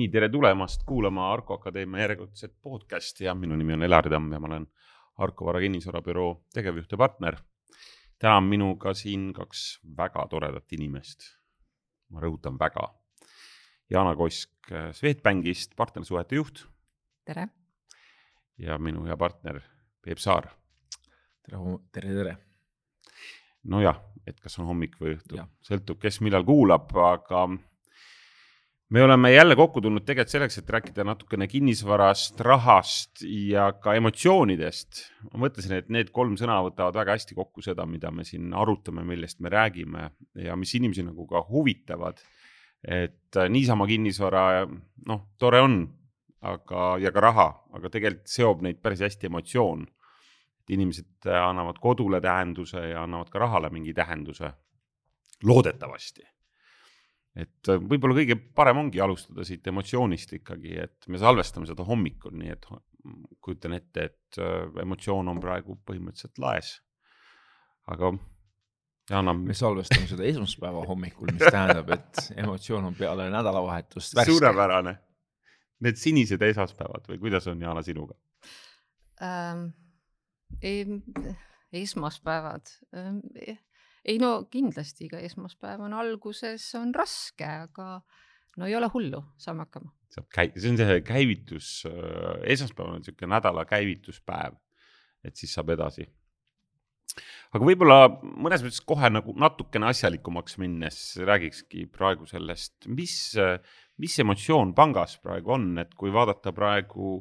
nii, tere tulemast kuulama Arko Akadeemia järjekordset podcasti ja minu nimi on Elari Tamm ja ma olen Arko Vara kinnisvarabüroo tegevjuht ja partner. täna on minuga siin kaks väga toredat inimest. ma rõhutan väga. Jana Kosk Swedbankist, partnersuhete juht. tere. ja minu hea partner Peep Saar. tere, tere, tere. nojah, et kas on hommik või õhtu, sõltub, kes millal kuulab, aga me oleme jälle kokku tulnud tegelikult selleks, et rääkida natukene kinnisvarast, rahast ja ka emotsioonidest. ma mõtlesin, et need kolm sõna võtavad väga hästi kokku seda, mida me siin arutame, millest me räägime ja mis inimesi nagu ka huvitavad. et niisama kinnisvara, noh, tore on, aga, ja ka raha, aga tegelikult seob neid päris hästi emotsioon. inimesed annavad kodule tähenduse ja annavad ka rahale mingi tähenduse. loodetavasti et äh, võib-olla kõige parem ongi alustada siit emotsioonist ikkagi, et me salvestame seda hommikul, nii et kujutan ette, et äh, emotsioon on praegu põhimõtteliselt laes. aga Jana. me salvestame seda esmaspäeva hommikul, mis tähendab, et emotsioon on peale nädalavahetust suurepärane. Need sinised esmaspäevad või kuidas on, Jana, sinuga ähm,? esmaspäevad ähm, ei no kindlasti iga esmaspäev on alguses on raske, aga no ei ole hullu, saame hakkama. saab käi-, see on see käivitus, äh, esmaspäev on niisugune nädala käivituspäev, et siis saab edasi. aga võib-olla mõnes mõttes kohe nagu natukene asjalikumaks minnes räägikski praegu sellest, mis, mis emotsioon pangas praegu on, et kui vaadata praegu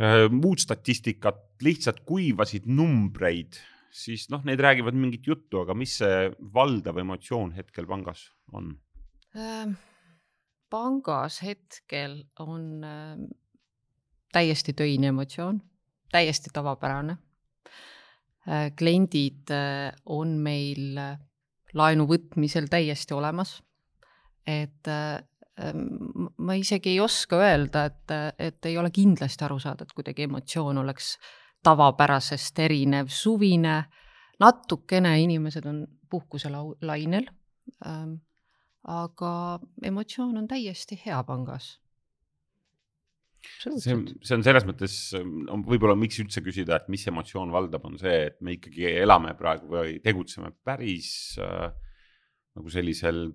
äh, muud statistikat, lihtsalt kuivasid numbreid siis noh, need räägivad mingit juttu, aga mis see valdav emotsioon hetkel pangas on äh,? pangas hetkel on äh, täiesti töine emotsioon, täiesti tavapärane äh,. kliendid äh, on meil äh, laenu võtmisel täiesti olemas. et äh, ähm, ma isegi ei oska öelda, et, et ei ole kindlasti aru saada, et kuidagi emotsioon oleks äh, tavapärasest erinev, suvine, natukene inimesed on puhkuselainel ähm,. aga emotsioon on täiesti hea pangas. see on, see on selles mõttes, võib-olla miks üldse küsida, et mis emotsioon valdab, on see, et me ikkagi elame praegu või tegutseme päris äh, nagu sellisel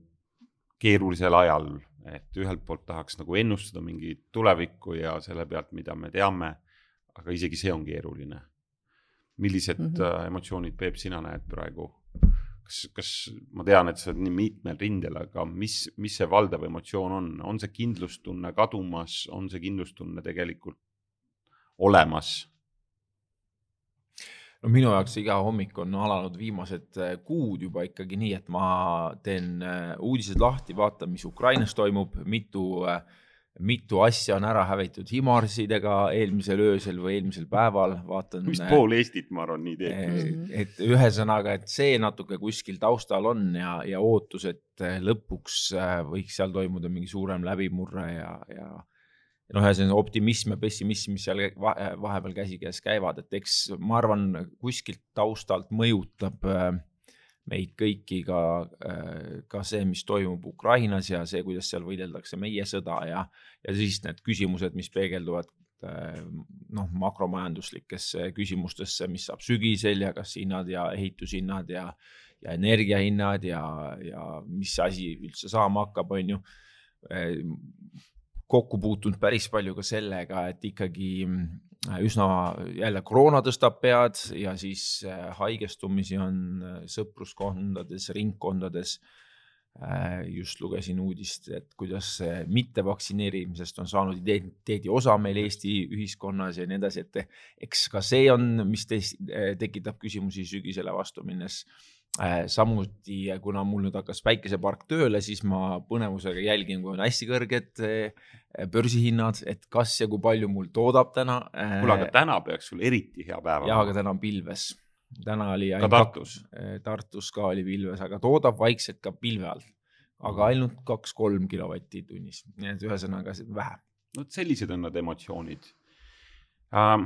keerulisel ajal, et ühelt poolt tahaks nagu ennustada mingit tulevikku ja selle pealt, mida me teame aga isegi see on keeruline. millised mm -hmm. emotsioonid, Peep, sina näed praegu? kas, kas ma tean, et sa oled nii mitmel rindel, aga mis, mis see valdav emotsioon on, on see kindlustunne kadumas, on see kindlustunne tegelikult olemas? no minu jaoks iga hommik on alanud viimased äh, kuud juba ikkagi nii, et ma teen äh, uudised lahti, vaatan, mis Ukrainas toimub, mitu äh, mitu asja on ära hävitud Himarsidega eelmisel öösel või eelmisel päeval, vaatan. vist pool Eestit, ma arvan, nii teeb. Eh, et ühesõnaga, et see natuke kuskil taustal on ja, ja ootus, et eh, lõpuks võiks seal toimuda mingi suurem läbimurre ja, ja noh, ühesõnaga optimism ja pessimism, mis seal vahepeal käsikäes käivad, et eks ma arvan, kuskilt taustalt mõjutab äh, meid kõiki ka, äh, ka see, mis toimub Ukrainas ja see, kuidas seal võideldakse meie sõda ja, ja siis need küsimused, mis peegelduvad äh, noh, makromajanduslikesse küsimustesse, mis saab sügisel ja kas hinnad ja ehitushinnad ja, ja energiahinnad ja, ja mis asi üldse saama hakkab, on ju. Äh, kokku puutunud päris palju ka sellega, et ikkagi üsna jälle koroona tõstab pead ja siis äh, haigestumisi on äh, sõpruskondades, ringkondades. just lugesin uudist, et kuidas mittevaktsineerimisest on saanud identiteedi osa meil Eesti ühiskonnas ja nii edasi, et eks ka see on, mis tekitab küsimusi sügisele vastu minnes Äh, samuti, kuna mul nüüd hakkas päikesepark tööle, siis ma põnevusega jälgin, kui on hästi kõrged äh, börsihinnad, et kas ja kui palju mul toodab täna. Äh, kuule, aga täna peaks sul eriti hea päev olema. jah, aga täna on pilves. täna oli. ka Tartus? Tartus ka oli pilves, aga toodab vaikselt ka pilve all. aga ainult kaks-kolm kilovatti tunnis, nii et ühesõnaga vähe. vot sellised on need emotsioonid uh,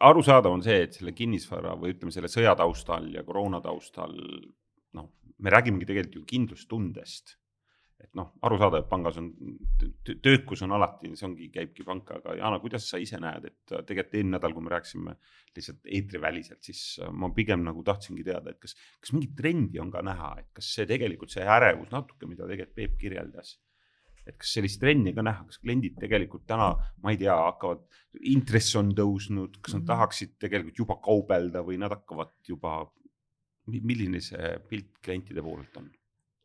arusaadav on see, et selle kinnisvara või ütleme, selle sõja taustal ja koroona taustal noh, me räägimegi tegelikult ju kindlustundest. et noh, arusaadav, et pangas on, töökus on alati, see ongi, käibki panka, aga Jana, kuidas sa ise näed, et tegelikult eelmine nädal, kui me rääkisime lihtsalt eetriväliselt, siis ma pigem nagu tahtsingi teada, et kas, kas mingit trendi on ka näha, et kas see tegelikult see ärevus natuke, mida tegelikult Peep kirjeldas et kas sellist trenni ka näha, kas kliendid tegelikult täna, ma ei tea, hakkavad, intress on tõusnud, kas nad -hmm. tahaksid tegelikult juba kaubelda või nad hakkavad juba, milline see pilt klientide poolelt on?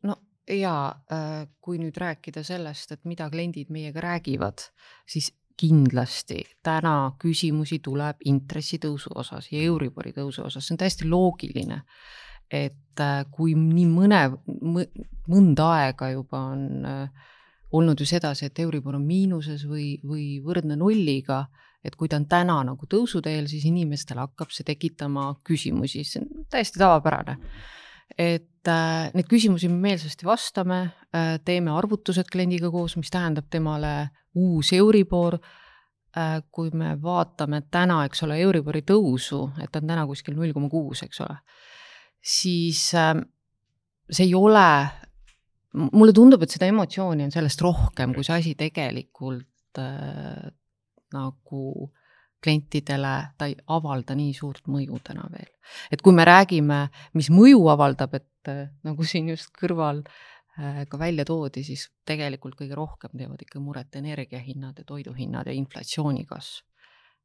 no ja äh, kui nüüd rääkida sellest, et mida kliendid meiega räägivad, siis kindlasti täna küsimusi tuleb intressitõusu osas ja Euribori tõusu osas, see on täiesti loogiline. et äh, kui nii mõne, mõnda aega juba on äh, olnud ju sedasi, et Euribor on miinuses või, või võrdne nulliga, et kui ta on täna nagu tõusuteel, siis inimestel hakkab see tekitama küsimusi, see on täiesti tavapärane et äh, neid küsimusi me meelsasti vastame äh,, teeme arvutused kliendiga koos, mis tähendab temale uus Euribor äh,. kui me vaatame täna, eks ole, Euribori tõusu, et ta on täna kuskil null koma kuus, eks ole, siis äh, see ei ole, mulle tundub, et seda emotsiooni on sellest rohkem, kui see asi tegelikult äh, nagu äh, klientidele ta ei avalda nii suurt mõju täna veel. et kui me räägime, mis mõju avaldab, et äh, nagu siin just kõrval äh, ka välja toodi, siis tegelikult kõige rohkem teevad ikka muret energiahinnad ja toiduhinnad ja inflatsiooni kasv.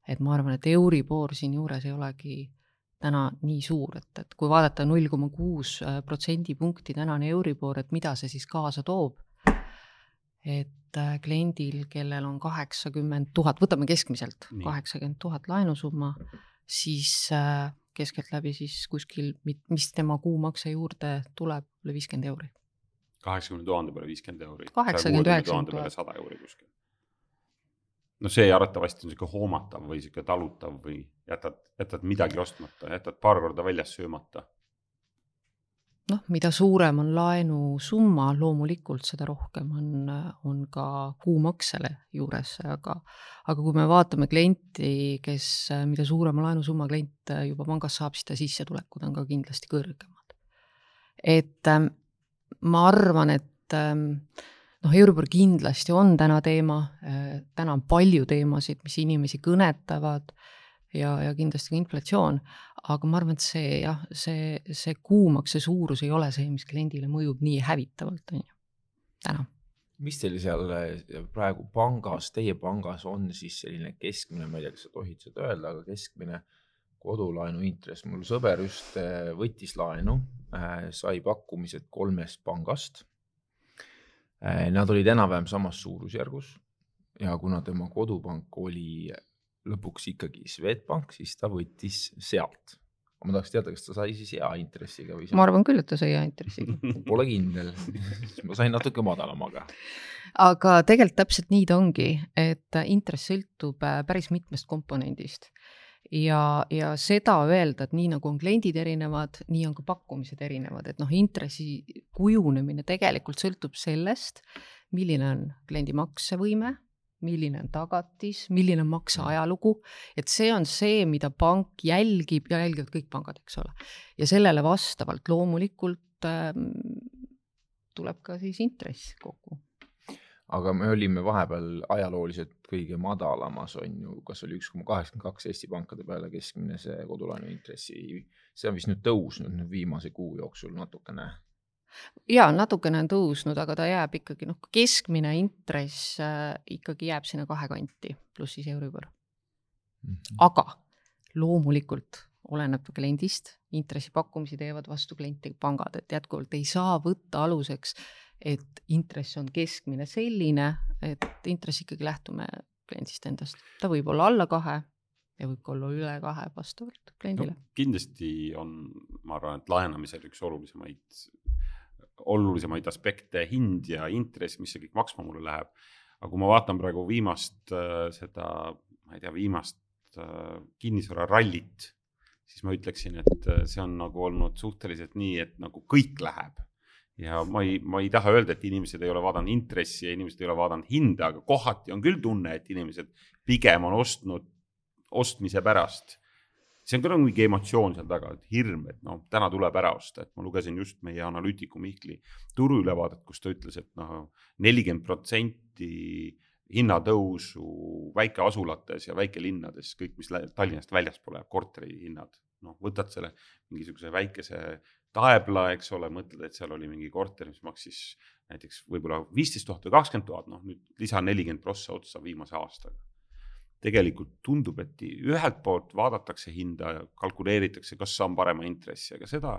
et ma arvan, et Euribor siinjuures ei olegi täna nii suur, et, et kui vaadata null koma kuus äh, protsendipunkti tänane Euribor, et mida see siis kaasa toob, et Äh, kliendil, kellel on kaheksakümmend tuhat, võtame keskmiselt kaheksakümmend tuhat laenusumma, siis äh, keskeltläbi siis kuskil, mis tema kuumakse juurde tuleb, üle viiskümmend euri. kaheksakümne tuhande peale viiskümmend euri. kaheksakümmend, tuhat. sada euri kuskil. No see arvatavasti on sihuke hoomatav või sihuke talutav või jätad, jätad midagi ostmata, jätad paar korda väljas söömata noh, mida suurem on laenusumma, loomulikult seda rohkem on, on ka kuumaksele juures, aga aga kui me vaatame klienti, kes, mida suurema laenusumma klient juba pangast saab, siis ta sissetulekud on ka kindlasti kõrgemad. et ähm, ma arvan, et ähm, noh, Euribor kindlasti on täna teema, äh, täna on palju teemasid, mis inimesi kõnetavad ja, ja kindlasti ka inflatsioon, aga ma arvan, et see jah, see, see kuumakse suurus ei ole see, mis kliendile mõjub nii hävitavalt, on ju, täna. mis teil seal eh, praegu pangas, teie pangas on siis selline keskmine, ma ei tea, kas sa tohid seda öelda, aga keskmine kodulaenu intress, mul sõber just eh, võttis laenu, sai pakkumised kolmest pangast. Nad olid enam-vähem samas suurusjärgus ja kuna tema kodupank oli lõpuks ikkagi Swedbank, siis ta võttis sealt. ma tahaks teada, kas ta sai siis hea intressiga või? ma arvan küll, et ta sai hea intressiga Pole kindel ma sain natuke madalamaga. aga tegelikult täpselt nii ta ongi, et intress sõltub äh, päris mitmest komponendist ja, ja seda öelda, et nii nagu on kliendid erinevad, nii on ka pakkumised erinevad, et noh, intressi kujunemine tegelikult sõltub sellest, milline on kliendi maksevõime milline on tagatis, milline on makse ajalugu, et see on see, mida pank jälgib ja jälgivad kõik pangad, eks ole. ja sellele vastavalt loomulikult äh, tuleb ka siis intress kokku. Aga me olime vahepeal ajalooliselt kõige madalamas, on ju, kas oli üks koma kaheksakümmend kaks Eesti pankade peale keskmine see kodulaenu intressi, see on vist nüüd tõusnud nüüd viimase kuu jooksul natukene ja natukene on tõusnud, aga ta jääb ikkagi noh, keskmine intress äh, ikkagi jääb sinna kahe kanti, pluss siis Euribor mm. -hmm. aga loomulikult oleneb kliendist, intressipakkumisi teevad vastu klienti pangad, et jätkuvalt ei saa võtta aluseks, et intress on keskmine selline, et intress ikkagi lähtume kliendist endast, ta võib olla alla kahe ja võib ka olla üle kahe vastavalt kliendile no,. kindlasti on, ma arvan, et laenamisel üks olulisemaid olulisemaid aspekte, hind ja intress, mis see kõik maksma mulle läheb. aga kui ma vaatan praegu viimast äh, seda, ma ei tea, viimast äh, kinnisvararallit, siis ma ütleksin, et äh, see on nagu olnud suhteliselt nii, et nagu kõik läheb ja ma ei, ma ei taha öelda, et inimesed ei ole vaadanud intressi ja inimesed ei ole vaadanud hinda, aga kohati on küll tunne, et inimesed pigem on ostnud ostmise pärast. See on ka nagu mingi emotsioon seal taga, et hirm, et noh, täna tuleb ära osta, et ma lugesin just meie analüütiku Mihkli turuülevaadet, kus ta ütles, et noh, nelikümmend protsenti hinnatõusu väikeasulates ja väikelinnades, kõik, mis Tallinnast väljaspool jääb, korterihinnad, noh, võtad selle mingisuguse väikese Taebla, eks ole, mõtled, et seal oli mingi korter, mis maksis näiteks võib-olla viisteist tuhat või kakskümmend tuhat, noh nüüd lisa nelikümmend prossa otsa viimase aastaga. tegelikult tundub, et ühelt poolt vaadatakse hinda kalkuleeritakse, kas saan parema intressi, aga seda,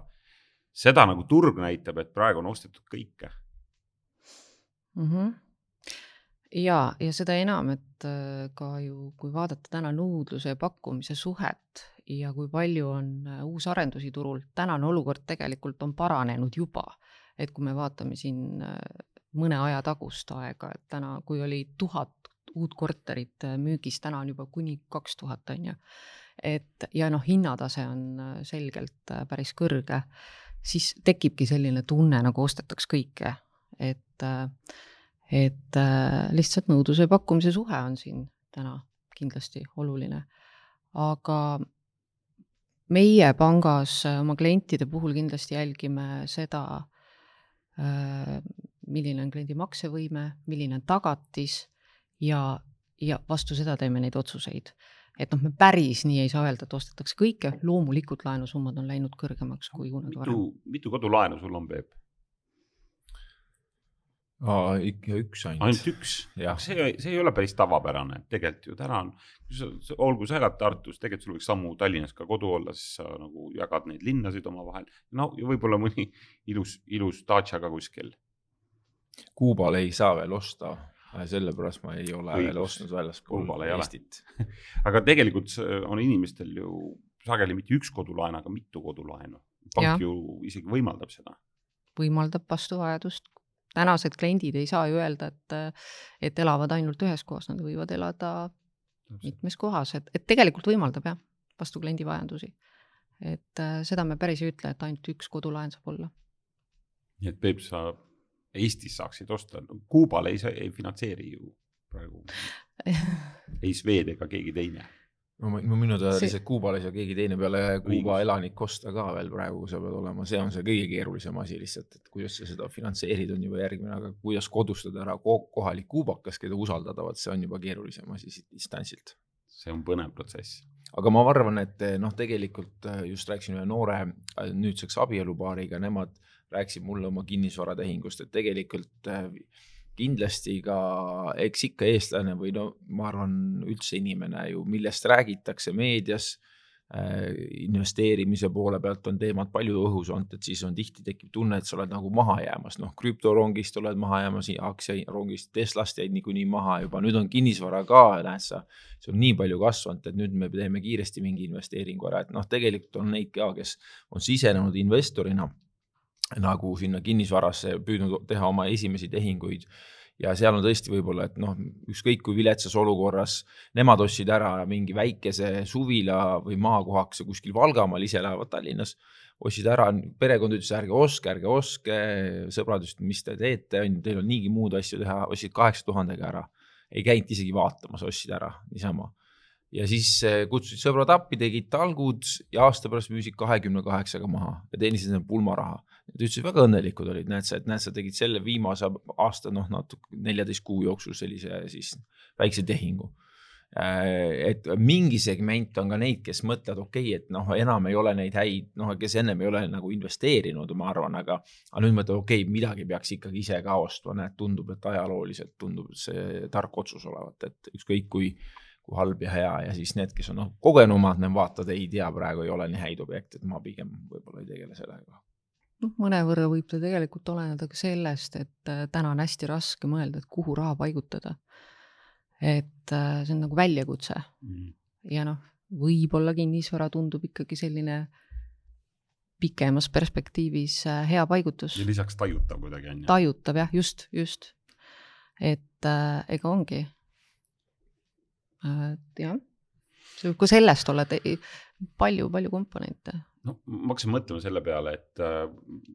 seda nagu turg näitab, et praegu on ostetud kõike mm. -hmm ja, ja seda enam, et äh, ka ju, kui vaadata täna nõudluse ja pakkumise suhet ja kui palju on äh, uusarendusi turul, tänane olukord tegelikult on paranenud juba. et kui me vaatame siin äh, mõne aja tagust aega, et täna, kui oli tuhat uut korterit müügis, täna on juba kuni kaks tuhat, on ju. et ja noh, hinnatase on selgelt päris kõrge, siis tekibki selline tunne, nagu ostetaks kõike, et äh, et äh, lihtsalt nõudluse ja pakkumise suhe on siin täna kindlasti oluline. aga meie pangas äh, oma klientide puhul kindlasti jälgime seda, äh, milline on kliendi maksevõime, milline on tagatis ja, ja vastu seda teeme neid otsuseid. et noh, me päris nii ei saa öelda, et ostetakse kõike, loomulikult laenusummad on läinud kõrgemaks kui kunagi varem. mitu kodulaenu sul on, Peep? Aa, ikka üks ainult. ainult üks, see, see ei ole päris tavapärane, tegelikult ju täna on, olgu sa elad Tartus, tegelikult sul võiks sammu Tallinnas ka kodu olla, siis sa nagu jagad neid linnasid omavahel. no ja võib-olla mõni ilus, ilus daatša ka kuskil. Kuubal ei saa veel osta, sellepärast ma ei ole Õigus. veel ostnud väljaspool Eestit aga tegelikult on inimestel ju sageli mitte üks kodulaen, aga mitu kodulaenu. pank ja. ju isegi võimaldab seda. võimaldab vastu vajadust tänased kliendid ei saa ju öelda, et, et elavad ainult ühes kohas, nad võivad elada mitmes kohas, et, et tegelikult võimaldab jah, vastu kliendi vajadusi. et äh, seda me päris ei ütle, et ainult üks kodulaen saab olla. nii et Peep, sa Eestis saaksid osta Kuubal ei, ei finantseeri ju praegu ei Swed ega keegi teine no minu teada see... lihtsalt Kuubal ei saa keegi teine peale Kuuba elanik osta ka veel praegu, sa pead olema, see on see kõige keerulisem asi lihtsalt, et kuidas sa seda finantseerid, on juba järgmine, aga kuidas kodustada ära kohalik kuubakas, keda usaldada, vot see on juba keerulisem asi siit distantsilt. see on põnev protsess. aga ma arvan, et noh, tegelikult äh, just rääkisin ühe noore äh, nüüdseks abielupaariga, nemad rääkisid mulle oma kinnisvaratehingust, et tegelikult äh, kindlasti ka, eks ikka eestlane või no ma arvan, üldse inimene ju, millest räägitakse meedias äh,, investeerimise poole pealt on teemad palju õhus olnud, et siis on tihti tekib tunne, et sa oled nagu maha jäämas, noh, krüptorongist oled maha jäämas, aktsiarongist, Teslast jäid niikuinii maha juba, nüüd on kinnisvara ka, näed sa, see on nii palju kasvanud, et nüüd me teeme kiiresti mingi investeeringu ära, et noh, tegelikult on neid ka, kes on sisenenud investorina nagu sinna kinnisvarasse püüdnud teha oma esimesi tehinguid ja seal on tõesti võib-olla, et noh, ükskõik kui viletsas olukorras, nemad ostsid ära mingi väikese suvila või maakohakese kuskil Valgamaal, ise elavad Tallinnas, ostsid ära, perekond ütles, ärge ostke, ärge ostke, sõbrad ütlesid, mis te teete, on ju, teil on niigi muud asju teha, ostsid kaheksa tuhandega ära. ei käinud isegi vaatamas, ostsid ära niisama ja siis eh, kutsusid sõbrad appi, tegid talgud ja aasta pärast müüsid kahekümne kaheksaga maha ja teenisid pulmaraha. Nad ütlesid, väga õnnelikud olid, näed sa, et näed, sa tegid selle viimase aasta, noh, natuke neljateist kuu jooksul sellise siis väikse tehingu. Äh, et mingi segment on ka neid, kes mõtlevad, okei okay,, et noh, enam ei ole neid häid, noh, kes ennem ei ole nagu investeerinud, ma arvan, aga, aga nüüd mõtlevad, okei okay,, midagi peaks ikkagi ise ka ostma, näed, tundub, et ajalooliselt tundub see tark otsus olevat, et ükskõik kui kui halb ja hea ja siis need, kes on noh, kogenumad, need vaatavad, ei tea, praegu ei ole nii häid objekte, et ma pigem võib-olla ei tegele sellega. Noh, mõnevõrra võib ta tegelikult oleneda ka sellest, et äh, täna on hästi raske mõelda, et kuhu raha paigutada. et äh, see on nagu väljakutse mm. ja noh, võib-olla kinnisvara tundub ikkagi selline pikemas perspektiivis äh, hea paigutus. ja lisaks tajutav kuidagi on ju. tajutav jah, just, just. et äh, ega ongi et jah, see võib ka sellest olla palju-palju komponente. No ma hakkasin mõtlema selle peale, et äh,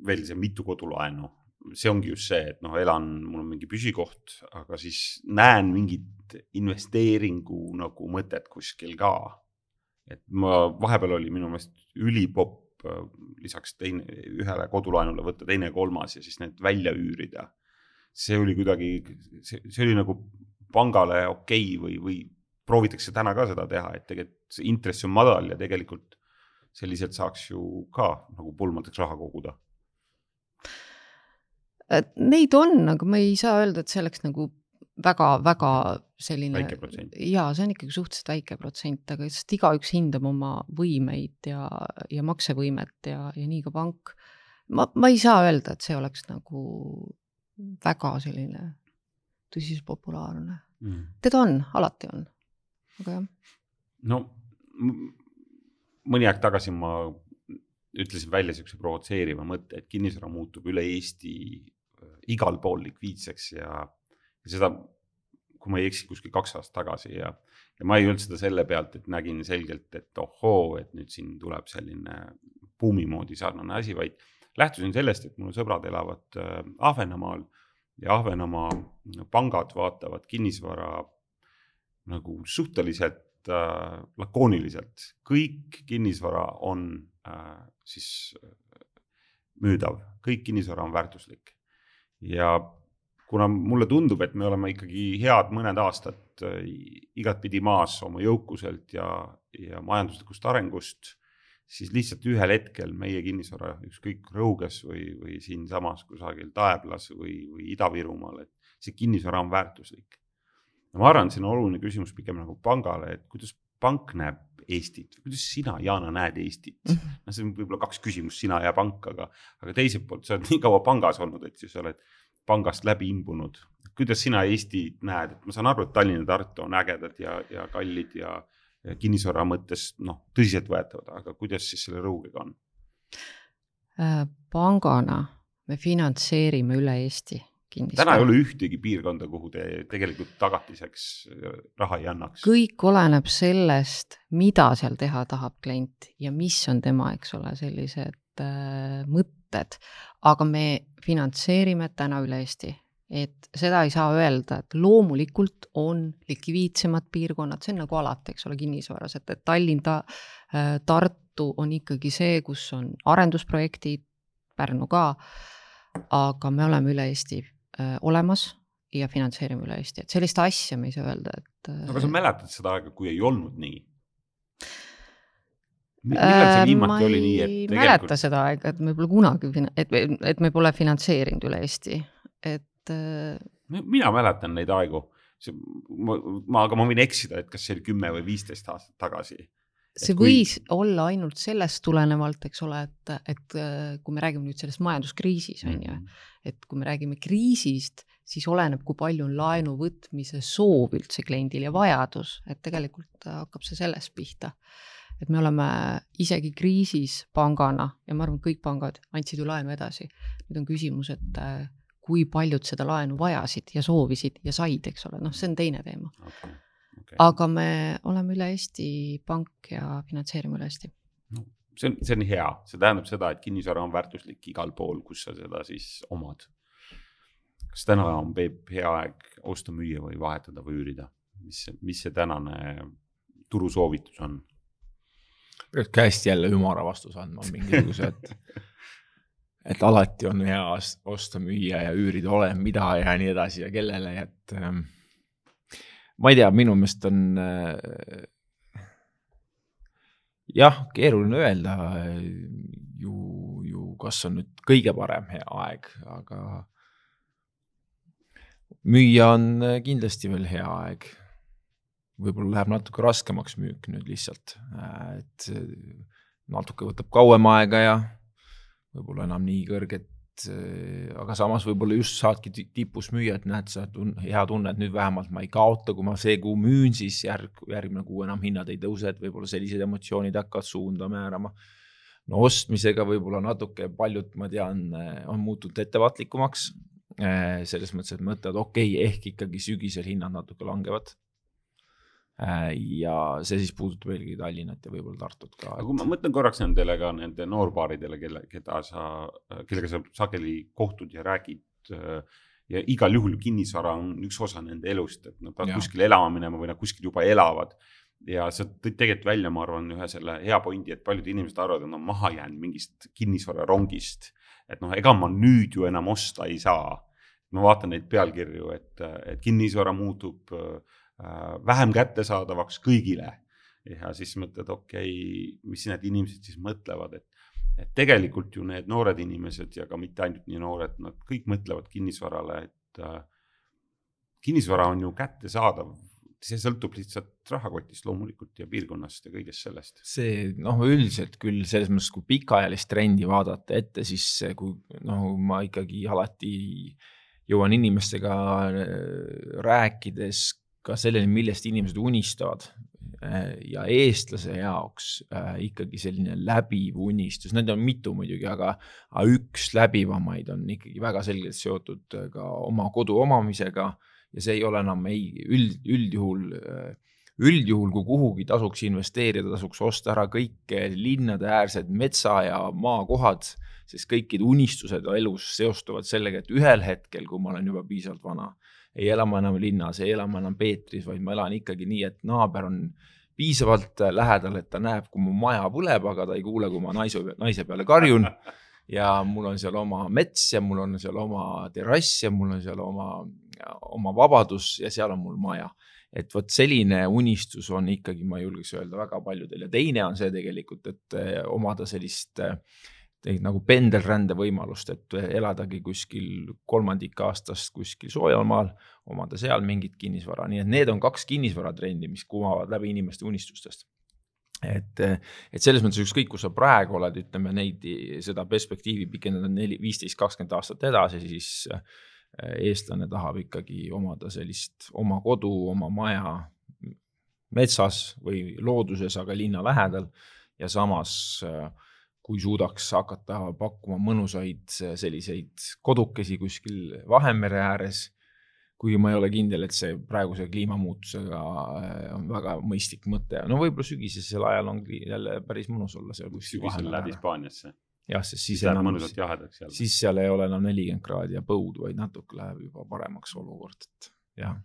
veel see mitu kodulaenu, see ongi just see, et noh, elan, mul on mingi püsikoht, aga siis näen mingit investeeringu nagu mõtet kuskil ka. et ma, vahepeal oli minu meelest ülipopp äh, lisaks teine, ühele kodulaenule võtta teine, kolmas ja siis need välja üürida. see oli kuidagi, see, see oli nagu pangale okei okay või, või proovitakse täna ka seda teha, et tegelikult see intress on madal ja tegelikult selliselt saaks ju ka nagu pulmadeks raha koguda. Neid on, aga ma ei saa öelda, et see oleks nagu väga-väga selline. väike protsent. ja see on ikkagi suhteliselt väike protsent, aga sest igaüks hindab oma võimeid ja, ja maksevõimet ja, ja nii ka pank. ma, ma ei saa öelda, et see oleks nagu väga selline tõsiselt populaarne mm.. teda on, alati on, aga jah. no mõni aeg tagasi ma ütlesin välja niisuguse provotseeriva mõtte, et kinnisvara muutub üle Eesti äh, igal pool likviidseks ja, ja seda, kui ma ei eksi, kuskil kaks aastat tagasi ja, ja ma ei öelnud seda selle pealt, et nägin selgelt, et ohoo, et nüüd siin tuleb selline buumi moodi sarnane asi, vaid lähtusin sellest, et mul sõbrad elavad äh, Ahvenamaal ja Ahvenamaa pangad vaatavad kinnisvara nagu suhteliselt äh, lakooniliselt, kõik kinnisvara on äh, siis äh, müüdav, kõik kinnisvara on väärtuslik. ja kuna mulle tundub, et me oleme ikkagi head mõned aastad äh, igatpidi maas oma jõukuselt ja, ja majanduslikust arengust, siis lihtsalt ühel hetkel meie kinnisvara, ükskõik Rõuges või, või siinsamas kusagil Taeblas või, või Ida-Virumaal, et see kinnisvara on väärtuslik ma arvan, see on oluline küsimus pigem nagu pangale, et kuidas pank näeb Eestit, kuidas sina, Jana, näed Eestit mm? -hmm. no see on võib-olla kaks küsimust, sina ja pank, aga, aga teiselt poolt sa oled nii kaua pangas olnud, et siis sa oled pangast läbi imbunud. kuidas sina Eestit näed, et ma saan aru, et Tallinn ja Tartu on ägedad ja, ja kallid ja, ja kinnisvara mõttes noh, tõsiseltvõetavad, aga kuidas siis selle Rõugega on? Äh, pangana me finantseerime üle Eesti täna ei ole ühtegi piirkonda, kuhu te tegelikult tagatiseks äh, raha ei annaks. kõik oleneb sellest, mida seal teha tahab klient ja mis on tema, eks ole, sellised äh, mõtted. aga me finantseerime täna üle Eesti, et seda ei saa öelda, et loomulikult on likviidsemad piirkonnad, see on nagu alati, eks ole, kinnisvaras, et, et Tallinn ta, äh,, Tartu on ikkagi see, kus on arendusprojektid, Pärnu ka, aga me oleme üle Eesti olemas ja finantseerime üle Eesti, et sellist asja me ei saa öelda, et. aga sa mäletad seda aega, kui ei olnud nii? millal see äh, viimati oli nii, et tegelikult? mäleta seda aega, et me pole kunagi, et, et me pole finantseerinud üle Eesti, et. Äh, mina mäletan neid aegu, ma, ma, aga ma võin eksida, et kas see oli kümme või viisteist aastat tagasi see kui... võis olla ainult sellest tulenevalt, eks ole, et, et äh, kui me räägime nüüd sellest majanduskriisis on ju, mhm. Et kui me räägime kriisist, siis oleneb, kui palju on laenu võtmise soov üldse kliendil ja vajadus, et tegelikult hakkab see sellest pihta. et me oleme isegi kriisis pangana ja ma arvan, kõik pangad andsid ju laenu edasi. nüüd on küsimus, et äh, kui paljud seda laenu vajasid ja soovisid ja said, eks ole, noh, see on teine teema okay okay.. aga me oleme üle Eesti pank ja finantseerime üle Eesti no,. See on, see on hea, see tähendab seda, et kinnisvara on väärtuslik igal pool, kus sa seda siis omad. kas täna on, Peep, hea aeg osta, müüa või vahetada või üürida? mis, mis see tänane turusoovitus on? peaks käest jälle ümara vastuse andma mingisuguse, et et alati on hea osta, müüa ja üürida, oleneb mida ja nii edasi ja kellele, et ähm, ma ei tea, minu meelest on äh, jah, keeruline öelda ju, ju kas on nüüd kõige parem aeg, aga müüa on kindlasti veel hea aeg. võib-olla läheb natuke raskemaks müük nüüd lihtsalt, et natuke võtab kauem aega ja võib-olla enam nii kõrget aga samas võib-olla just saadki tipus müüa, et näed, sa tun-, hea tunne, et nüüd vähemalt ma ei kaota, kui ma see kuu müün, siis järg, järgmine kuu enam hinnad ei tõuse, et võib-olla sellised emotsioonid hakkavad suunda määrama. no ostmisega võib-olla natuke paljud, ma tean, äh, on muutunud ettevaatlikumaks. Äh, selles mõttes, et mõtlevad, okei okay,, ehk ikkagi sügisel hinnad natuke langevad Äh, ja see siis puudutab eelkõige Tallinnat ja võib-olla Tartut ka. aga kui ma mõtlen korraks nendele ka nende noorbaaridele, kelle, keda sa, kellega sa sageli kohtud ja räägid äh, ja igal juhul kinnisvara on üks osa nende elust, et nad peavad kuskile elama minema või nad kuskil juba elavad. ja sa tõid tegelikult välja, ma arvan, ühe selle hea pointi, et paljud inimesed arvavad, et nad on maha jäänud mingist kinnisvararongist. et noh, ega ma nüüd ju enam osta ei saa. ma vaatan neid pealkirju, et, et kinnisvara muutub äh, vähem kättesaadavaks kõigile. ja siis mõtled, okei okay,, mis need inimesed siis mõtlevad, et, et tegelikult ju need noored inimesed ja ka mitte ainult nii noored, nad kõik mõtlevad kinnisvarale, et äh, kinnisvara on ju kättesaadav see sõltub lihtsalt rahakotist loomulikult ja piirkonnast ja kõigest sellest. see noh, üldiselt küll selles mõttes, kui pikaajalist trendi vaadata ette, siis kui noh, ma ikkagi alati jõuan inimestega äh, rääkides ka selleni, millest inimesed unistavad äh, ja eestlase jaoks äh, ikkagi selline läbiv unistus, neid on mitu muidugi, aga, aga üks läbivamaid on ikkagi väga selgelt seotud ka oma kodu omamisega. Ja see ei ole enam ei üld, üldjuhul, üldjuhul, kui kuhugi tasuks investeerida, tasuks osta ära kõik linnadeäärsed metsa ja maakohad, sest kõikide unistused elus seostuvad sellega, et ühel hetkel, kui ma olen juba piisavalt vana, ei ela ma enam linnas, ei ela ma enam Peetris, vaid ma elan ikkagi nii, et naaber on piisavalt lähedal, et ta näeb, kui mu maja põleb, aga ta ei kuule, kui ma naise, naise peale karjun ja mul on seal oma mets ja mul on seal oma terrass ja mul on seal oma, oma vabadus ja seal on mul maja. et vot selline unistus on ikkagi, ma julgeks öelda, väga paljudel ja teine on see tegelikult, et eh, omada sellist eh, nagu pendelrände võimalust, et eladagi kuskil kolmandik aastast kuskil soojal maal, omada seal mingit kinnisvara, nii et need on kaks kinnisvaratrendi, mis kumavad läbi inimeste unistustest et, et selles mõttes ükskõik, kus sa praegu oled, ütleme neid, seda perspektiivi pikendada neli, viisteist, kakskümmend aastat edasi, siis äh, eestlane tahab ikkagi omada sellist oma kodu, oma maja metsas või looduses, aga linna lähedal. ja samas, äh, kui suudaks hakata pakkuma mõnusaid selliseid kodukesi kuskil Vahemere ääres kuigi ma ei ole kindel, et see praeguse kliimamuutusega äh, on väga mõistlik mõte, no võib-olla sügisesel ajal on jälle päris mõnus olla seal kuskil. sügisel lähed Hispaaniasse. jah, sest siis, siis enam, siis seal ei ole enam nelikümmend kraadi ja põud, vaid natuke läheb juba paremaks olukord, et jah.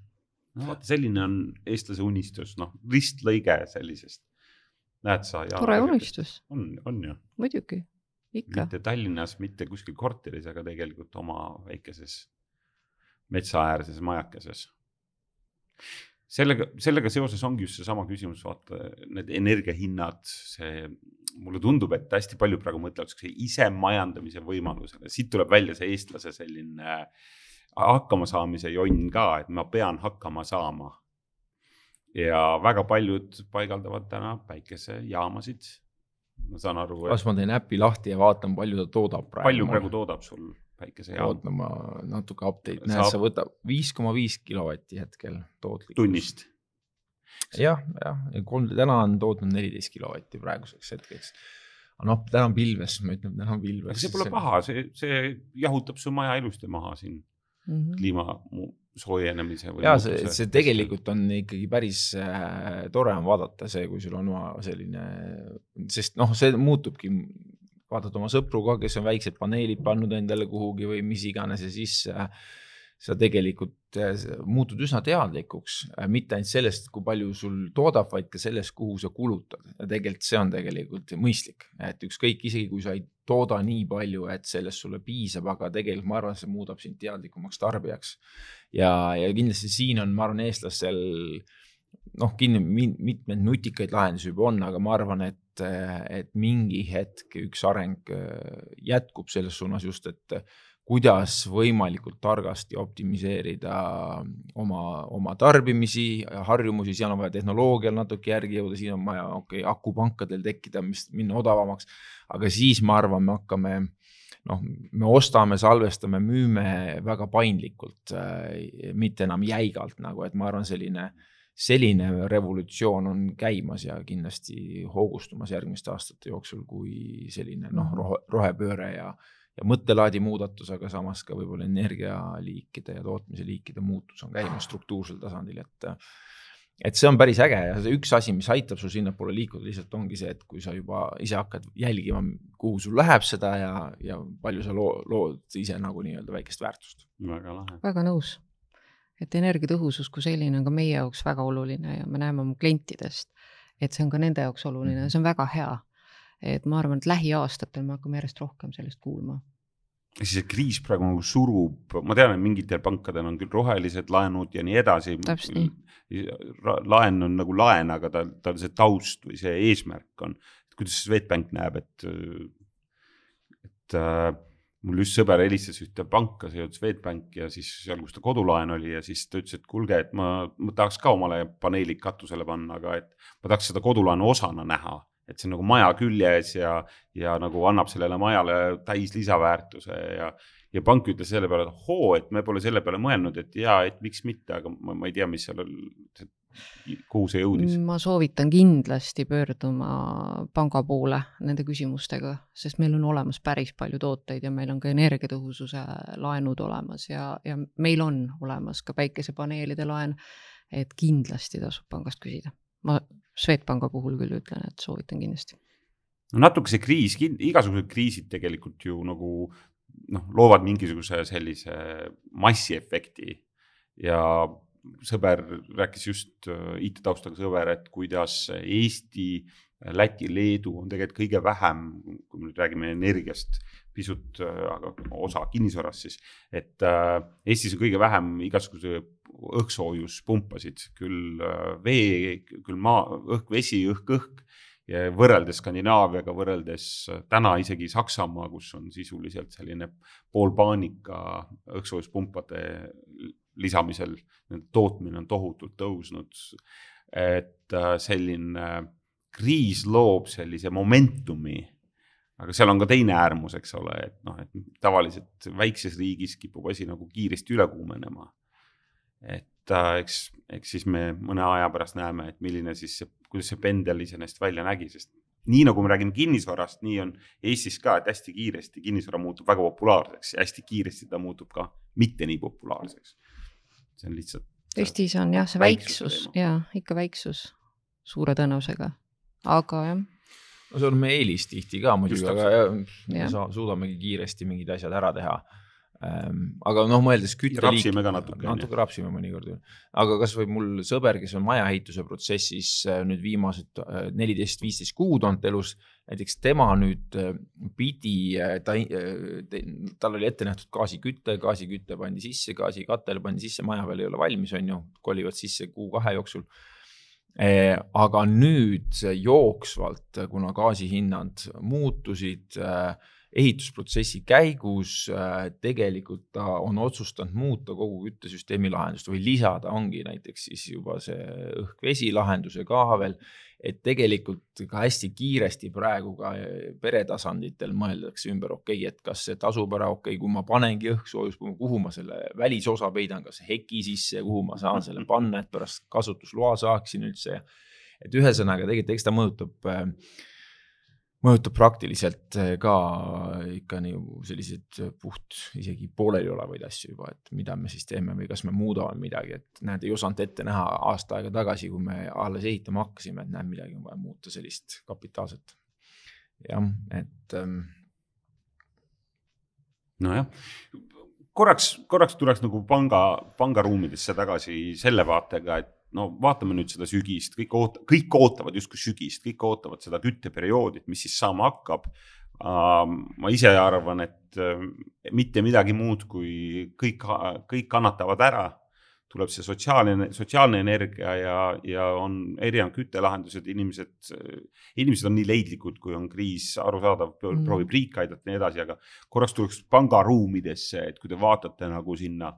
no vaata, selline on eestlase unistus, noh, ristlõige sellisest. Näed sa. tore unistus. on, on ju. muidugi, ikka. mitte Tallinnas, mitte kuskil korteris, aga tegelikult oma väikeses metsaäärses majakeses. sellega, sellega seoses ongi just seesama küsimus, vaata need energiahinnad, see, mulle tundub, et hästi palju praegu mõtlevad siukse isemajandamise võimalusele, siit tuleb välja see eestlase selline hakkamasaamise jonn ka, et ma pean hakkama saama. Ja väga paljud paigaldavad täna päikesejaamasid ma saan aru. kas ma teen äpi lahti ja vaatan, palju ta toodab praegu? palju praegu toodab sul päikesejaam? oota, ma natuke update, näed, sa võtab viis koma viis kilovatti hetkel tootlikkus. tunnist? jah, jah, kolm, täna on tootnud neliteist kilovatti praeguseks hetkeks. noh, täna on pilves, ma ütlen, täna on pilves. see pole paha, see, see jahutab su maja ilusti maha siin mm -hmm. kliima soojenemise. ja see, see tegelikult on ikkagi päris äh, tore on vaadata see, kui sul on oma selline, sest noh, see muutubki, vaatad oma sõpru ka, kes on väiksed paneelid pannud endale kuhugi või mis iganes ja siis äh, sa tegelikult äh, muutud üsna teadlikuks äh,, mitte ainult sellest, kui palju sul toodab, vaid ka sellest, kuhu sa kulutad ja tegelikult see on tegelikult mõistlik, et ükskõik, isegi kui sa ei tooda nii palju, et sellest sulle piisab, aga tegelikult ma arvan, see muudab sind teadlikumaks tarbijaks. ja, ja kindlasti siin on, ma arvan, eestlastel noh, kinni mitmeid nutikaid lahendusi juba on, aga ma arvan, et, et mingi hetk üks areng äh, jätkub selles suunas just, et kuidas võimalikult targasti optimiseerida oma, oma tarbimisi, harjumusi, seal on vaja tehnoloogial natuke järgi jõuda, siin on vaja, okei okay,, akupankadel tekkida, mis minna odavamaks. aga siis ma arvan, me hakkame noh, me ostame, salvestame, müüme väga paindlikult äh,, mitte enam jäigalt nagu, et ma arvan, selline, selline revolutsioon on käimas ja kindlasti hoogustumas järgmiste aastate jooksul, kui selline noh, rohe, rohepööre ja ja mõttelaadi muudatus, aga samas ka võib-olla energialiikide ja tootmise liikide muutus on käimas struktuursel tasandil, et et see on päris äge ja see üks asi, mis aitab sul sinnapoole liikuda, lihtsalt ongi see, et kui sa juba ise hakkad jälgima, kuhu sul läheb seda ja, ja palju sa loo, lood ise nagu nii-öelda väikest väärtust. väga lahe. väga nõus. et energiatõhusus kui selline on ka meie jaoks väga oluline ja me näeme oma klientidest et see on ka nende jaoks oluline ja see on väga hea. Et ma arvan, et lähiaastatel me hakkame järjest rohkem sellest kuulma. Siis see kriis praegu nagu surub, ma tean, et mingitel pankadel on küll rohelised laenud ja nii edasi. laen on nagu laen, aga tal, tal see taust või see eesmärk on, kuidas Swedbank näeb, et, et äh, mul just sõber helistas ühte panka, see oli Swedbank ja siis seal, kus ta kodulaen oli ja siis ta ütles, et kuulge, et ma, ma tahaks ka omale paneelid katusele panna, aga et ma tahaks seda kodulaenu osana näha et see on nagu maja küljes ja, ja nagu annab sellele majale täis lisaväärtuse ja, ja pank ütles selle peale, et hoo, et me pole selle peale mõelnud, et ja, et miks mitte, aga ma, ma ei tea, mis seal, kuhu see jõudis. ma soovitan kindlasti pöörduma panga poole nende küsimustega, sest meil on olemas päris palju tooteid ja meil on ka energiatõhususe laenud olemas ja, ja meil on olemas ka päikesepaneelide laen. et kindlasti tasub pangast küsida ma Swedbanka puhul küll ütlen, et soovitan kindlasti. no natuke see kriis, igasugused kriisid tegelikult ju nagu noh, loovad mingisuguse sellise massiefekti ja sõber rääkis just äh, IT-taustaga sõber, et kuidas Eesti, Läti, Leedu on tegelikult kõige vähem, kui me nüüd räägime energiast, pisut, äh, aga osa kinnisvarast siis, et äh, Eestis on kõige vähem igasuguse õhkssoojuspumpasid, küll äh, vee, küll maa, õhk, vesi, õhk, õhk. ja võrreldes Skandinaaviaga, võrreldes äh, täna isegi Saksamaa, kus on sisuliselt selline poolpaanika õhkssoojuspumpade lisamisel, nende tootmine on tohutult tõusnud. et äh, selline kriis loob sellise momentumi aga seal on ka teine äärmus, eks ole, et noh, et tavaliselt väikses riigis kipub asi nagu kiiresti üle kuumenema et äh, eks, eks siis me mõne aja pärast näeme, et milline siis see, kuidas see pendel iseenesest välja nägi, sest nii nagu me räägime kinnisvarast, nii on Eestis ka, et hästi kiiresti kinnisvara muutub väga populaarseks ja hästi kiiresti ta muutub ka mitte nii populaarseks. See on lihtsalt. Eestis on jah, see väiksus ja ikka väiksus suure tõenäosusega, aga jah. No see on meie eelis tihti ka muidugi, aga jah, me suudamegi kiiresti mingid asjad ära teha aga noh, mõeldes kütteliik. rapsime ka natuke. natuke rapsime mõnikord ju. aga kasvõi mul sõber, kes on majaehituse protsessis äh, nüüd viimased äh, neliteist, viisteist kuud olnud elus, näiteks tema nüüd äh, pidi, ta, tal oli ette nähtud gaasiküte, gaasiküte pandi sisse, gaasikatel pandi sisse, maja veel ei ole valmis, on ju, kolivad sisse kuu-kahe jooksul aga nüüd jooksvalt, kuna gaasihinnad muutusid äh, ehitusprotsessi käigus äh, tegelikult ta on otsustanud muuta kogu küttesüsteemi lahendust või lisada, ongi näiteks siis juba see õhk-vesi lahenduse ka veel. et tegelikult ka hästi kiiresti praegu ka pere tasanditel mõeldakse ümber, okei okay,, et kas see tasub ära, okei okay,, kui ma panengi õhksoojus, kuhu ma selle välisosa peidan, kas heki sisse, kuhu ma saan selle panna, et pärast kasutusloa saaksin üldse. et ühesõnaga tegelikult eks ta mõjutab äh, mõjutab praktiliselt eh, ka ikka nagu selliseid puht isegi pooleliolevaid asju juba, et mida me siis teeme või kas me muudame midagi, et näed, ei osanud ette näha aasta aega tagasi, kui me alles ehitama hakkasime, et näed, midagi on vaja muuta sellist kapitaalset. jah, et ähm.... nojah, korraks, korraks tuleks nagu panga, pangaruumidesse tagasi selle vaatega, et no vaatame nüüd seda sügist, kõik oot-, kõik ootavad justkui sügist, kõik ootavad seda kütteperioodi, et mis siis saama hakkab. ma ise arvan, et äh, mitte midagi muud, kui kõik, kõik kannatavad ära, tuleb see sotsiaalne, sotsiaalne energia ja, ja on erinevad küttelahendused, inimesed, inimesed on nii leidlikud, kui on kriis, arusaadav, mm. proovib riik aidata ja nii edasi, aga korraks tuleks pangaruumidesse, et kui te vaatate nagu sinna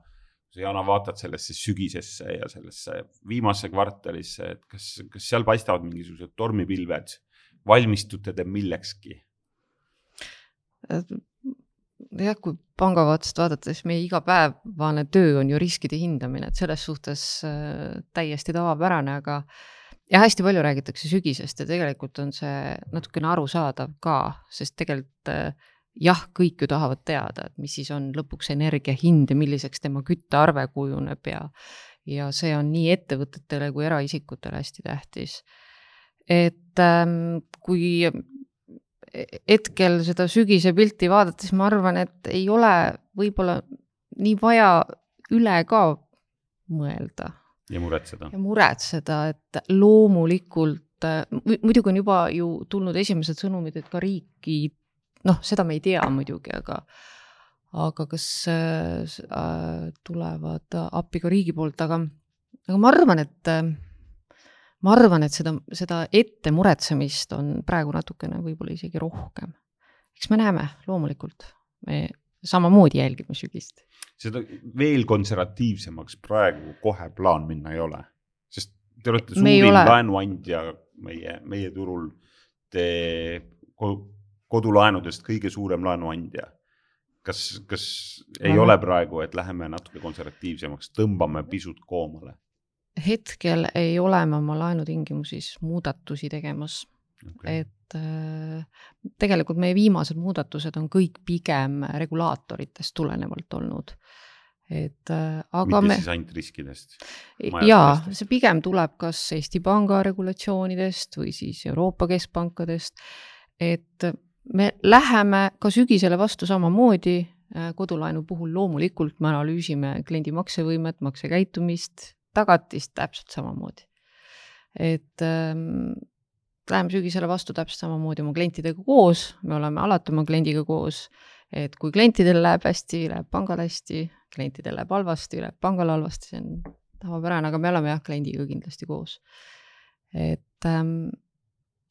sa, Jana, vaatad sellesse sügisesse ja sellesse viimasse kvartalisse, et kas, kas seal paistavad mingisugused tormipilved, valmistute te millekski? jah, kui panga vaatest vaadata, siis meie igapäevane töö on ju riskide hindamine, et selles suhtes äh, täiesti tavapärane, aga ja hästi palju räägitakse sügisest ja tegelikult on see natukene arusaadav ka, sest tegelikult äh, jah, kõik ju tahavad teada, et mis siis on lõpuks energia hind ja milliseks tema küttearve kujuneb ja ja see on nii ettevõtetele kui eraisikutele hästi tähtis. et ähm, kui hetkel seda sügise pilti vaadates ma arvan, et ei ole võib-olla nii vaja üle ka mõelda. ja muretseda. ja muretseda, et loomulikult muidugi on juba ju tulnud esimesed sõnumid, et ka riiki, noh, seda me ei tea muidugi, aga aga kas äh, tulevad appi ka riigi poolt, aga, aga ma arvan, et ma arvan, et seda, seda ette muretsemist on praegu natukene võib-olla isegi rohkem. eks me näeme, loomulikult, me samamoodi jälgime sügist. seda veel konservatiivsemaks praegu kohe plaan minna ei ole, sest te olete suurim laenuandja meie, meie turul. Te kodulaenudest kõige suurem laenuandja kas, kas ei Aha. ole praegu, et läheme natuke konservatiivsemaks, tõmbame pisut koomale? hetkel ei ole me oma laenutingimusis muudatusi tegemas okay.. et äh, tegelikult meie viimased muudatused on kõik pigem regulaatoritest tulenevalt olnud. et äh, aga Mitte me. siis ainult riskidest? jaa, see pigem tuleb kas Eesti Panga regulatsioonidest või siis Euroopa keskpankadest. et me läheme ka sügisele vastu samamoodi, äh, kodulaenu puhul loomulikult me analüüsime kliendi maksevõimet, maksekäitumist, tagatist täpselt samamoodi. et ähm, läheme sügisele vastu täpselt samamoodi oma klientidega koos, me oleme alati oma kliendiga koos, et kui klientidel läheb hästi, läheb pangal hästi, klientidel läheb halvasti, läheb pangal halvasti, see on tavapärane, aga me oleme jah, kliendiga kindlasti koos. et ähm,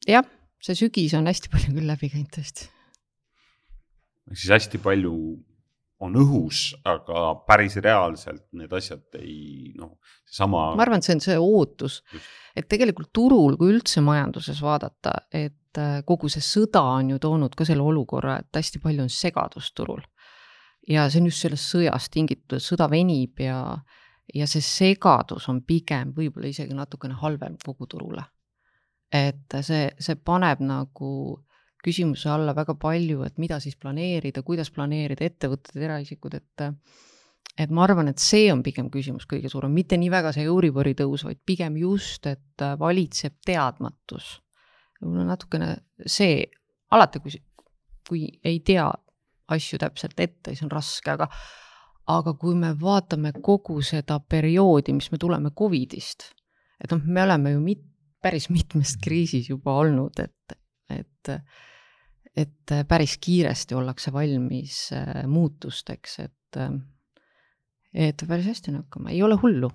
jah see sügis on hästi palju küll läbi käinud tõesti. ehk siis hästi palju on õhus, aga päris reaalselt need asjad ei noh, seesama. ma arvan, et see on see ootus, et tegelikult turul, kui üldse majanduses vaadata, et äh, kogu see sõda on ju toonud ka selle olukorra, et hästi palju on segadust turul. ja see on just sellest sõjast tingitud, sõda venib ja, ja see segadus on pigem võib-olla isegi natukene halvem kogu turule et see, see paneb nagu küsimuse alla väga palju, et mida siis planeerida, kuidas planeerida, ettevõtted, eraisikud, et et ma arvan, et see on pigem küsimus kõige suurem, mitte nii väga see Euribori tõus, vaid pigem just, et valitseb teadmatus. võib-olla natukene see, alati kui, kui ei tea asju täpselt ette, siis on raske, aga aga kui me vaatame kogu seda perioodi, mis me tuleme Covidist, et noh, me oleme ju mit-, päris mitmes kriisis juba olnud, et, et, et päris kiiresti ollakse valmis äh, muutusteks, et, et päris hästi on hakkama, ei ole hullu.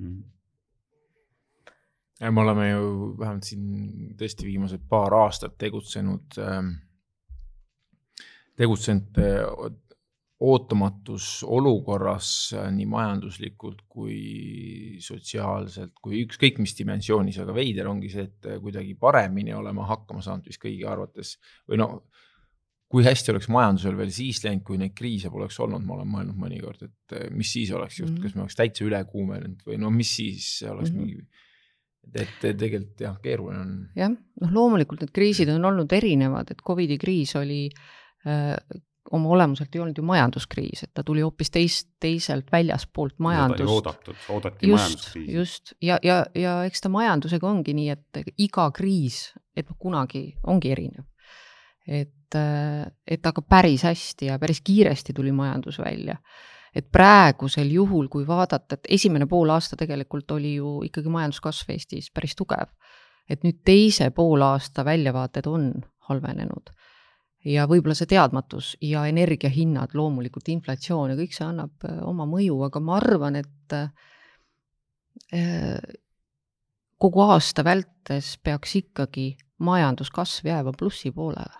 Mm.. me oleme ju vähemalt siin tõesti viimased paar aastat tegutsenud äh,, tegutsenud äh, ootamatus olukorras äh, nii majanduslikult kui sotsiaalselt kui ükskõik mis dimensioonis, aga veider ongi see, et äh, kuidagi paremini olema hakkama saanud vist kõigi arvates või no kui hästi oleks majandusel veel siis läinud, kui neid kriise poleks olnud, ma olen mõelnud mõnikord, et äh, mis siis oleks just mm, -hmm. kas me oleks täitsa üle kuumenenud või no mis siis oleks mm -hmm. mingi et tegelikult jah, keeruline on. jah, noh, loomulikult need kriisid on olnud erinevad, et Covidi kriis oli oma olemuselt ei olnud ju majanduskriis, et ta tuli hoopis teist, teiselt väljaspoolt majandust. oodatud, oodati just, majanduskriisi. just, ja, ja, ja eks ta majandusega ongi nii, et iga kriis, et kunagi ongi erinev. et, et aga päris hästi ja päris kiiresti tuli majandus välja. et praegusel juhul, kui vaadata, et esimene poolaasta tegelikult oli ju ikkagi majanduskasv Eestis päris tugev. et nüüd teise poolaasta väljavaated on halvenenud ja võib-olla see teadmatus ja energiahinnad, loomulikult inflatsioon ja kõik see annab äh, oma mõju, aga ma arvan, et äh, kogu aasta vältes peaks ikkagi majanduskasv jääma plussi poolele.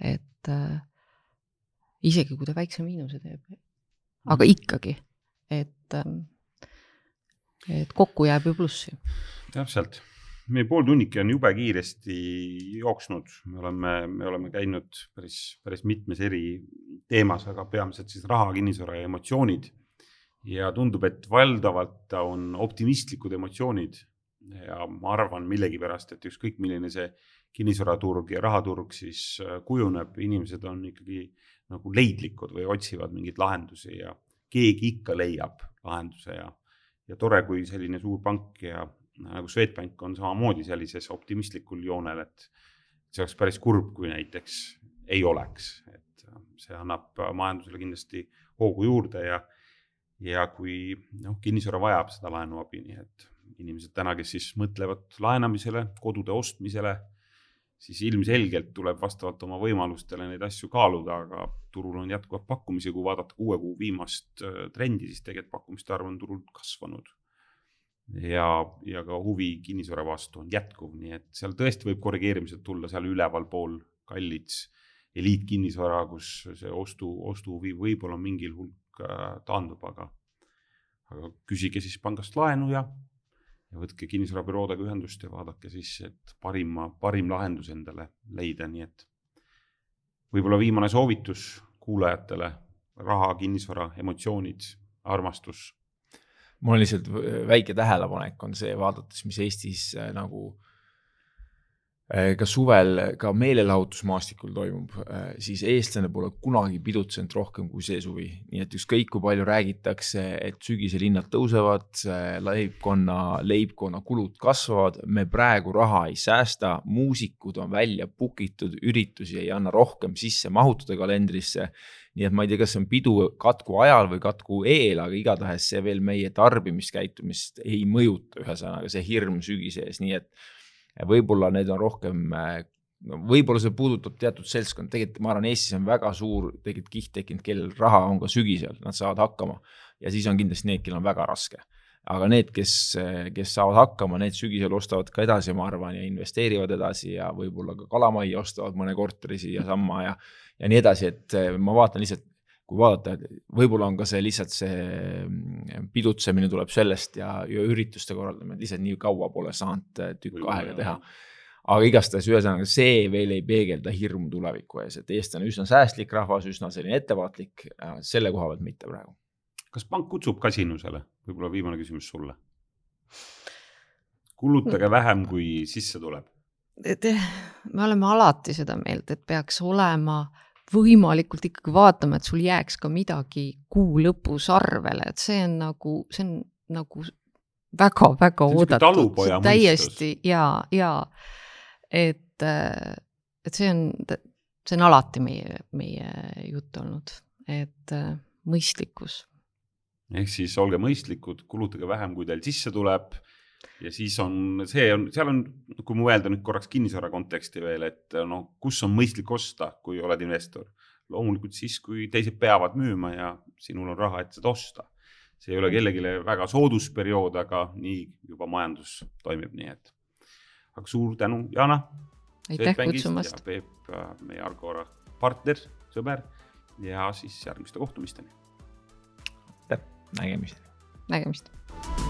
et äh, isegi kui ta väikse miinuse teeb, aga mm. ikkagi, et, et kokku jääb ju plussi. täpselt meie pooltunnike on jube kiiresti jooksnud, me oleme, me oleme käinud päris, päris mitmes eri teemas, aga peamiselt siis raha, kinnisvara ja emotsioonid. ja tundub, et valdavalt on optimistlikud emotsioonid. Ja ma arvan millegipärast, et ükskõik milline see kinnisvaraturg ja rahaturg siis äh, kujuneb, inimesed on ikkagi nagu leidlikud või otsivad mingeid lahendusi ja keegi ikka leiab lahenduse. Ja, ja tore, kui selline suur pank ja nagu Swedbank on samamoodi sellises optimistlikul joonel, et see oleks päris kurb, kui näiteks ei oleks, et see annab majandusele kindlasti hoogu juurde ja, ja kui noh, kinnisvara vajab seda laenuabi, nii et inimesed täna, kes siis mõtlevad laenamisele, kodude ostmisele, siis ilmselgelt tuleb vastavalt oma võimalustele neid asju kaaluda, aga turul on jätkuvalt pakkumisi, kui vaadata kuue kuu viimast äh, trendi, siis tegelikult pakkumiste arv on turul kasvanud. Ja, ja ka huvi kinnisvara vastu on jätkuv, nii et seal tõesti võib korrigeerimised tulla seal ülevalpool kallits eliitkinnisvara, kus see ostu, ostuhuvi võib-olla mingil hulk äh, taandub, aga, aga küsige siis pangast laenu ja ja võtke kinnisvarabüroodega ühendust ja vaadake siis, et parima, parim lahendus endale leida, nii et võib-olla viimane soovitus kuulajatele, raha, kinnisvara, emotsioonid, armastus. Mul lihtsalt väike tähelepanek on see, vaadates, mis Eestis äh, nagu äh, Äh, ka suvel ka meelelahutusmaastikul toimub, äh, siis eestlane pole kunagi pidutsenud rohkem kui see suvi. nii et ükskõik, kui palju räägitakse, et sügisel hinnad tõusevad, leibkonna, leibkonna kulud kasvavad, me praegu raha ei säästa, muusikud on välja book itud, üritusi ei anna rohkem sisse mahutada kalendrisse. Nii et ma ei tea, kas see on pidu katku ajal või katku eel, aga igatahes see veel meie tarbimiskäitumist ei mõjuta, ühesõnaga see hirm sügise ees, nii et võib-olla need on rohkem no võib-olla see puudutab teatud seltskond, tegelikult ma arvan, Eestis on väga suur tegelikult kiht tekkinud, kellel raha on ka sügisel, nad saavad hakkama. ja siis on kindlasti need, kellel on väga raske. aga need, kes, kes saavad hakkama, need sügisel ostavad ka edasi, ma arvan, ja investeerivad edasi ja võib-olla ka kalamajja ostavad mõne korteri siiasamma ja, ja nii edasi, et ma vaatan lihtsalt kui vaadata, võib-olla on ka see lihtsalt see mm, pidutsemine tuleb sellest ja, ja ürituste korraldamine, lihtsalt nii kaua pole saanud äh, tükk aega teha. aga igastahes, ühesõnaga see veel ei peegelda hirmu tuleviku ees, et eestlane üsna säästlik rahvas, üsna selline ettevaatlik, selle koha pealt mitte praegu. kas pank kutsub kasinusele, võib-olla viimane küsimus sulle? kulutage vähem, kui sisse tuleb. me oleme alati seda meelt, et peaks olema äh, võimalikult ikkagi vaatama, et sul jääks ka midagi kuu lõpus arvele, et see on nagu, see on nagu väga-väga oodatud, täiesti ja, ja et, et see on, see on alati meie, meie jutt olnud, et mõistlikkus. ehk siis olge mõistlikud, kulutage vähem, kui teil sisse tuleb ja siis on, see on, seal on, kui mõelda nüüd korraks kinnisvara konteksti veel, et noh, kus on mõistlik osta, kui oled investor. loomulikult siis, kui teised peavad müüma ja sinul on raha, et seda osta. see ei ole kellelegi väga soodus periood, aga nii juba majandus toimib, nii et. aga suur tänu, Jana. aitäh kutsumast. Peep, äh, meie Argora partner, sõber ja siis järgmiste kohtumisteni. aitäh, nägemist. nägemist